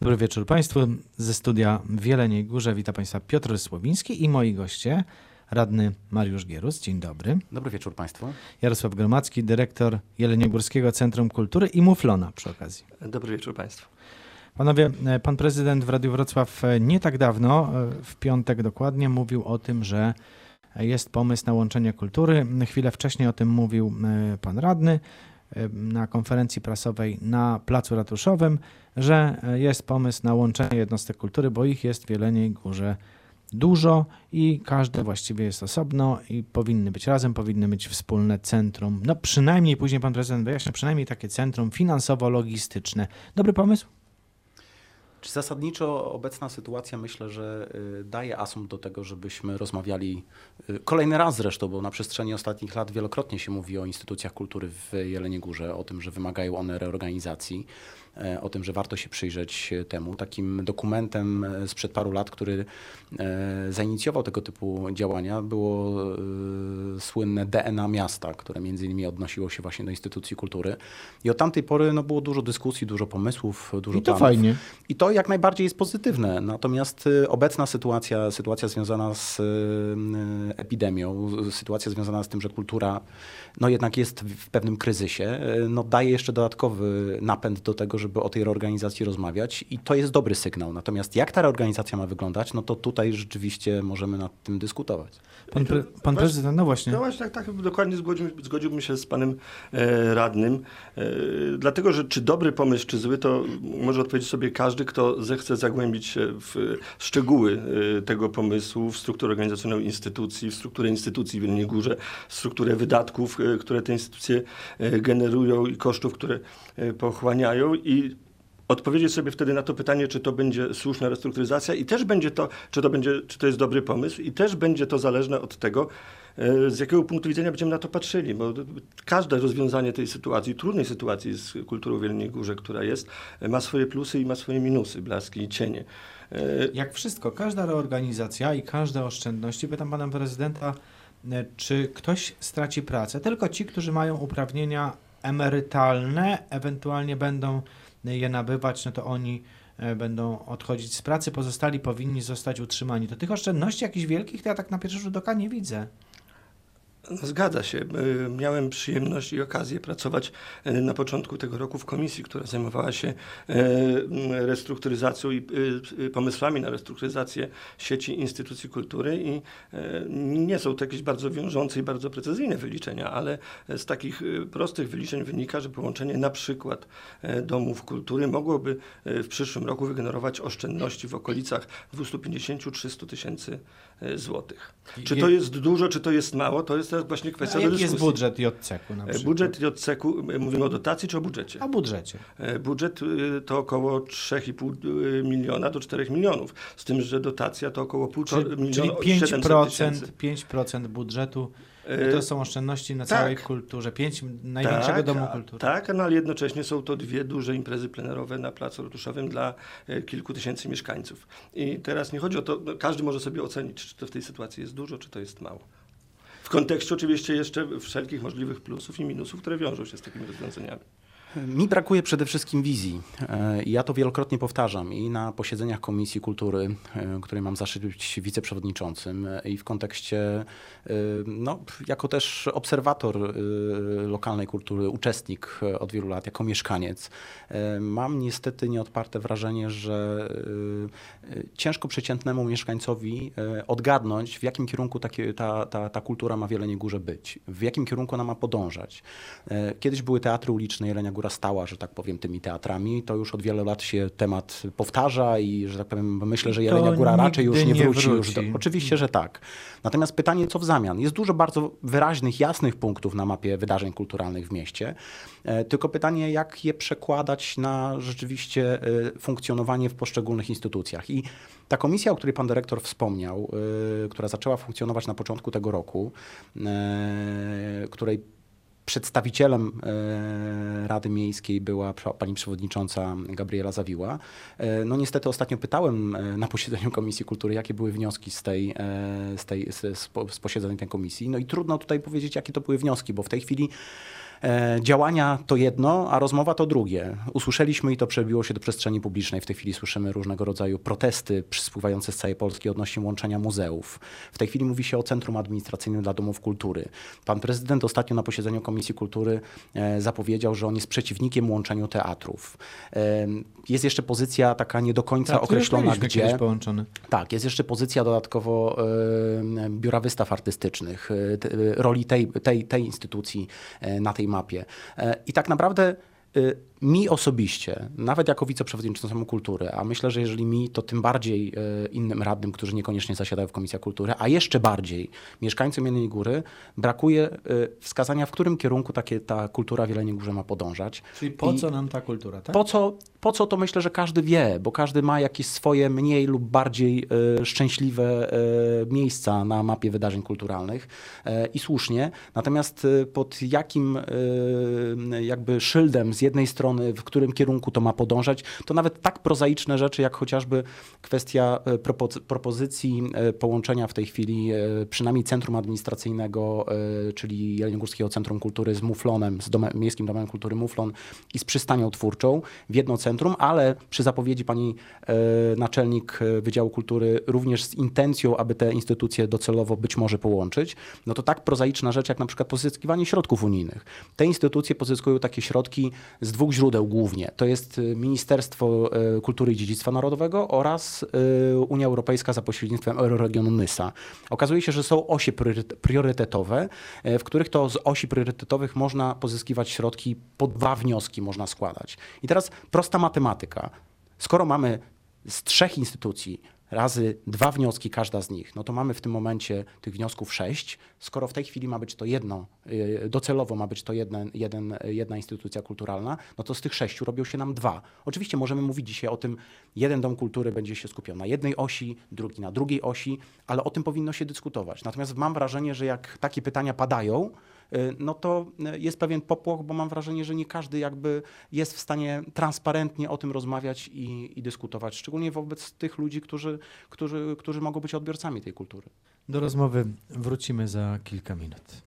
Dobry wieczór Państwu. Ze studia w Jeleniej Górze wita Państwa Piotr Słowiński i moi goście, radny Mariusz Gierus. Dzień dobry. Dobry wieczór Państwu. Jarosław Gromacki, dyrektor Jeleniogórskiego Centrum Kultury i Muflona przy okazji. Dobry wieczór Państwu. Panowie, pan prezydent w Radiu Wrocław e, nie tak dawno, e, w piątek dokładnie, mówił o tym, że jest pomysł na łączenie kultury. Chwilę wcześniej o tym mówił e, pan radny na konferencji prasowej na Placu Ratuszowym, że e, jest pomysł na łączenie jednostek kultury, bo ich jest w Jeleniej Górze dużo i każde właściwie jest osobno i powinny być razem, powinny mieć wspólne centrum. No przynajmniej, później pan prezydent wyjaśnia, przynajmniej takie centrum finansowo-logistyczne. Dobry pomysł? Czy zasadniczo obecna sytuacja myślę, że y, daje asumpt do tego, żebyśmy rozmawiali y, kolejny raz zresztą, bo na przestrzeni ostatnich lat wielokrotnie się mówi o instytucjach kultury w Jeleniej Górze, o tym, że wymagają one reorganizacji, e, o tym, że warto się przyjrzeć temu. Takim dokumentem e, sprzed paru lat, który e, zainicjował tego typu działania, było e, słynne DNA miasta, które między innymi odnosiło się właśnie do instytucji kultury. I od tamtej pory no, było dużo dyskusji, dużo pomysłów, dużo I to planów. fajnie. I to jak najbardziej jest pozytywne. Natomiast y, obecna sytuacja, sytuacja związana z y, epidemią, sytuacja związana z tym, że kultura no jednak jest w pewnym kryzysie, y, no daje jeszcze dodatkowy napęd do tego, żeby o tej reorganizacji rozmawiać i to jest dobry sygnał. Natomiast jak ta reorganizacja ma wyglądać, no to tutaj rzeczywiście możemy nad tym dyskutować. Pan, pre, pan prezydent, no właśnie. No właśnie, tak, tak dokładnie zgodziłbym, zgodziłbym się z panem e, radnym. E, dlatego, że czy dobry pomysł, czy zły, to może odpowiedzieć sobie każdy, kto zechce zagłębić się w szczegóły e, tego pomysłu, w strukturę organizacyjną instytucji, w strukturę instytucji w Jeleniej Górze, w strukturę wydatków, e, które te instytucje e, generują i kosztów, które pochłaniają. I odpowiedzieć sobie wtedy na to pytanie, czy to będzie słuszna restrukturyzacja i też będzie to, czy to, będzie, czy to jest dobry pomysł i też będzie to zależne od tego, e, z jakiego punktu widzenia będziemy na to patrzyli, bo każde rozwiązanie tej sytuacji, trudnej sytuacji z kulturą w Jeleniej Górze, która jest, e, ma swoje plusy i ma swoje minusy, blaski i cienie. E, Jak wszystko, każda reorganizacja i każde oszczędności, pytam pana prezydenta, czy ktoś straci pracę? Tylko ci, którzy mają uprawnienia emerytalne, ewentualnie będą je nabywać, no to oni e, będą odchodzić z pracy, pozostali powinni zostać utrzymani. To tych oszczędności jakichś wielkich to ja tak na pierwszy rzut oka nie widzę. No, Zgadza się. E, Miałem przyjemność i okazję pracować e, na początku tego roku w komisji, która zajmowała się e, restrukturyzacją i pomysłami na restrukturyzację sieci instytucji kultury i nie są to jakieś bardzo wiążące i bardzo precyzyjne wyliczenia, ale z takich prostych wyliczeń wynika, że połączenie na przykład domów kultury mogłoby w przyszłym roku wygenerować oszczędności w okolicach 250-300 tysięcy złotych. Czy to jest dużo, czy to jest mało, to jest teraz właśnie kwestia A do jaki jest dyskusji. budżet JCK-u na E, przykład? Budżet JCK-u, mówimy o dotacji czy o budżecie? O budżecie. E, Budżet y, to około 3,5 miliona do 4 milionów, z tym, że dotacja to około 1,5 Czyli, czyli miliona 700 tysięcy. 5%, 5% budżetu E, to są oszczędności na tak. całej kulturze. 5 największego tak, domu kultury. Tak, no ale jednocześnie są to dwie duże imprezy plenerowe na Placu Ratuszowym dla kilku tysięcy mieszkańców. I teraz nie chodzi o to, no, każdy może sobie ocenić, czy to w tej sytuacji jest dużo, czy to jest mało. W kontekście oczywiście jeszcze wszelkich możliwych plusów i minusów, które wiążą się z takimi rozwiązaniami. Mi brakuje przede wszystkim wizji. E, Ja to wielokrotnie powtarzam i na posiedzeniach Komisji Kultury, e, której mam zaszczyt być wiceprzewodniczącym e, i w kontekście, no, jako też obserwator lokalnej kultury, uczestnik od wielu lat, jako mieszkaniec, mam niestety nieodparte wrażenie, że ciężko przeciętnemu mieszkańcowi odgadnąć, w jakim kierunku takie, ta, ta, ta kultura ma w Jeleniej Górze być, w jakim kierunku ona ma podążać. Kiedyś były teatry uliczne, Jelenia Góra stała, że tak powiem, tymi teatrami. To już od wielu lat się temat powtarza i, że tak powiem, myślę, że To Jelenia Góra raczej już nie nie wróci. Już do... wróci. Oczywiście, że tak. Natomiast pytanie, co w zamian? Jest dużo bardzo wyraźnych, jasnych punktów na mapie wydarzeń kulturalnych w mieście. E, Tylko pytanie, jak je przekładać na rzeczywiście e, funkcjonowanie w poszczególnych instytucjach. I ta komisja, o której pan dyrektor wspomniał, e, która zaczęła funkcjonować na początku tego roku, której Przedstawicielem e, Rady Miejskiej była pani przewodnicząca Gabriela Zawiła. E, No niestety ostatnio pytałem e, na posiedzeniu Komisji Kultury, jakie były wnioski z, tej, z, tej, z, z, po- z posiedzeń tej komisji. No i trudno tutaj powiedzieć, jakie to były wnioski, bo w tej chwili działania to jedno, a rozmowa to drugie. Usłyszeliśmy i to przebiło się do przestrzeni publicznej. W tej chwili słyszymy różnego rodzaju protesty spływające z całej Polski odnośnie łączenia muzeów. W tej chwili mówi się o Centrum Administracyjnym dla Domów Kultury. Pan prezydent ostatnio na posiedzeniu Komisji Kultury e, zapowiedział, że on jest przeciwnikiem łączeniu teatrów. E, jest jeszcze pozycja taka nie do końca już określona, gdzie. połączone. Tak, jest jeszcze pozycja dodatkowo e, Biura Wystaw Artystycznych, e, e, roli tej, tej, tej instytucji e, na tej mapie. E, I tak naprawdę e, mi osobiście, nawet jako wiceprzewodniczącemu kultury, a myślę, że jeżeli mi, to tym bardziej e, innym radnym, którzy niekoniecznie zasiadają w Komisji Kultury, a jeszcze bardziej mieszkańcom Jeleniej Góry, brakuje e, wskazania, w którym kierunku takie, ta kultura w Jeleniej Górze ma podążać. Czyli po I- co nam ta kultura, tak? po co, po co to myślę, że każdy wie, bo każdy ma jakieś swoje mniej lub bardziej e, szczęśliwe miejsca na mapie wydarzeń kulturalnych i słusznie. Natomiast pod jakim jakby szyldem z jednej strony, w którym kierunku to ma podążać, to nawet tak prozaiczne rzeczy, jak chociażby kwestia e, propo- propozycji e, połączenia w tej chwili e, przynajmniej Centrum Administracyjnego, czyli Jeleniogórskiego Centrum Kultury z Muflonem, z domem, Miejskim Domem Kultury Muflon i z przystanią twórczą w jedno centrum, ale przy zapowiedzi pani naczelnik Wydziału Kultury również z intencją, aby te instytucje docelowo być może połączyć, no to tak prozaiczna rzecz jak na przykład pozyskiwanie środków unijnych. Te instytucje pozyskują takie środki z dwóch źródeł głównie. To jest e, Ministerstwo e, Kultury i Dziedzictwa Narodowego oraz e, Unia Europejska za pośrednictwem Euroregionu NYSA. Okazuje się, że są osie prioryte- priorytetowe, w których to z osi priorytetowych można pozyskiwać środki, po dwa wnioski można składać. I teraz prosta matematyka. Skoro mamy z trzech instytucji razy dwa wnioski, każda z nich, no to mamy w tym momencie tych wniosków sześć. Skoro w tej chwili ma być to jedno, y, docelowo ma być to jeden, jedna instytucja kulturalna, no to z tych sześciu robią się nam dwa. Oczywiście możemy mówić dzisiaj o tym, jeden dom kultury będzie się skupiał na jednej osi, drugi na drugiej osi, ale o tym powinno się dyskutować. Natomiast mam wrażenie, że jak takie pytania padają, no to y, jest pewien popłoch, bo mam wrażenie, że nie każdy jakby jest w stanie transparentnie o tym rozmawiać i, i dyskutować, szczególnie wobec tych ludzi, którzy, którzy, którzy mogą być odbiorcami tej kultury. Do rozmowy wrócimy za kilka minut.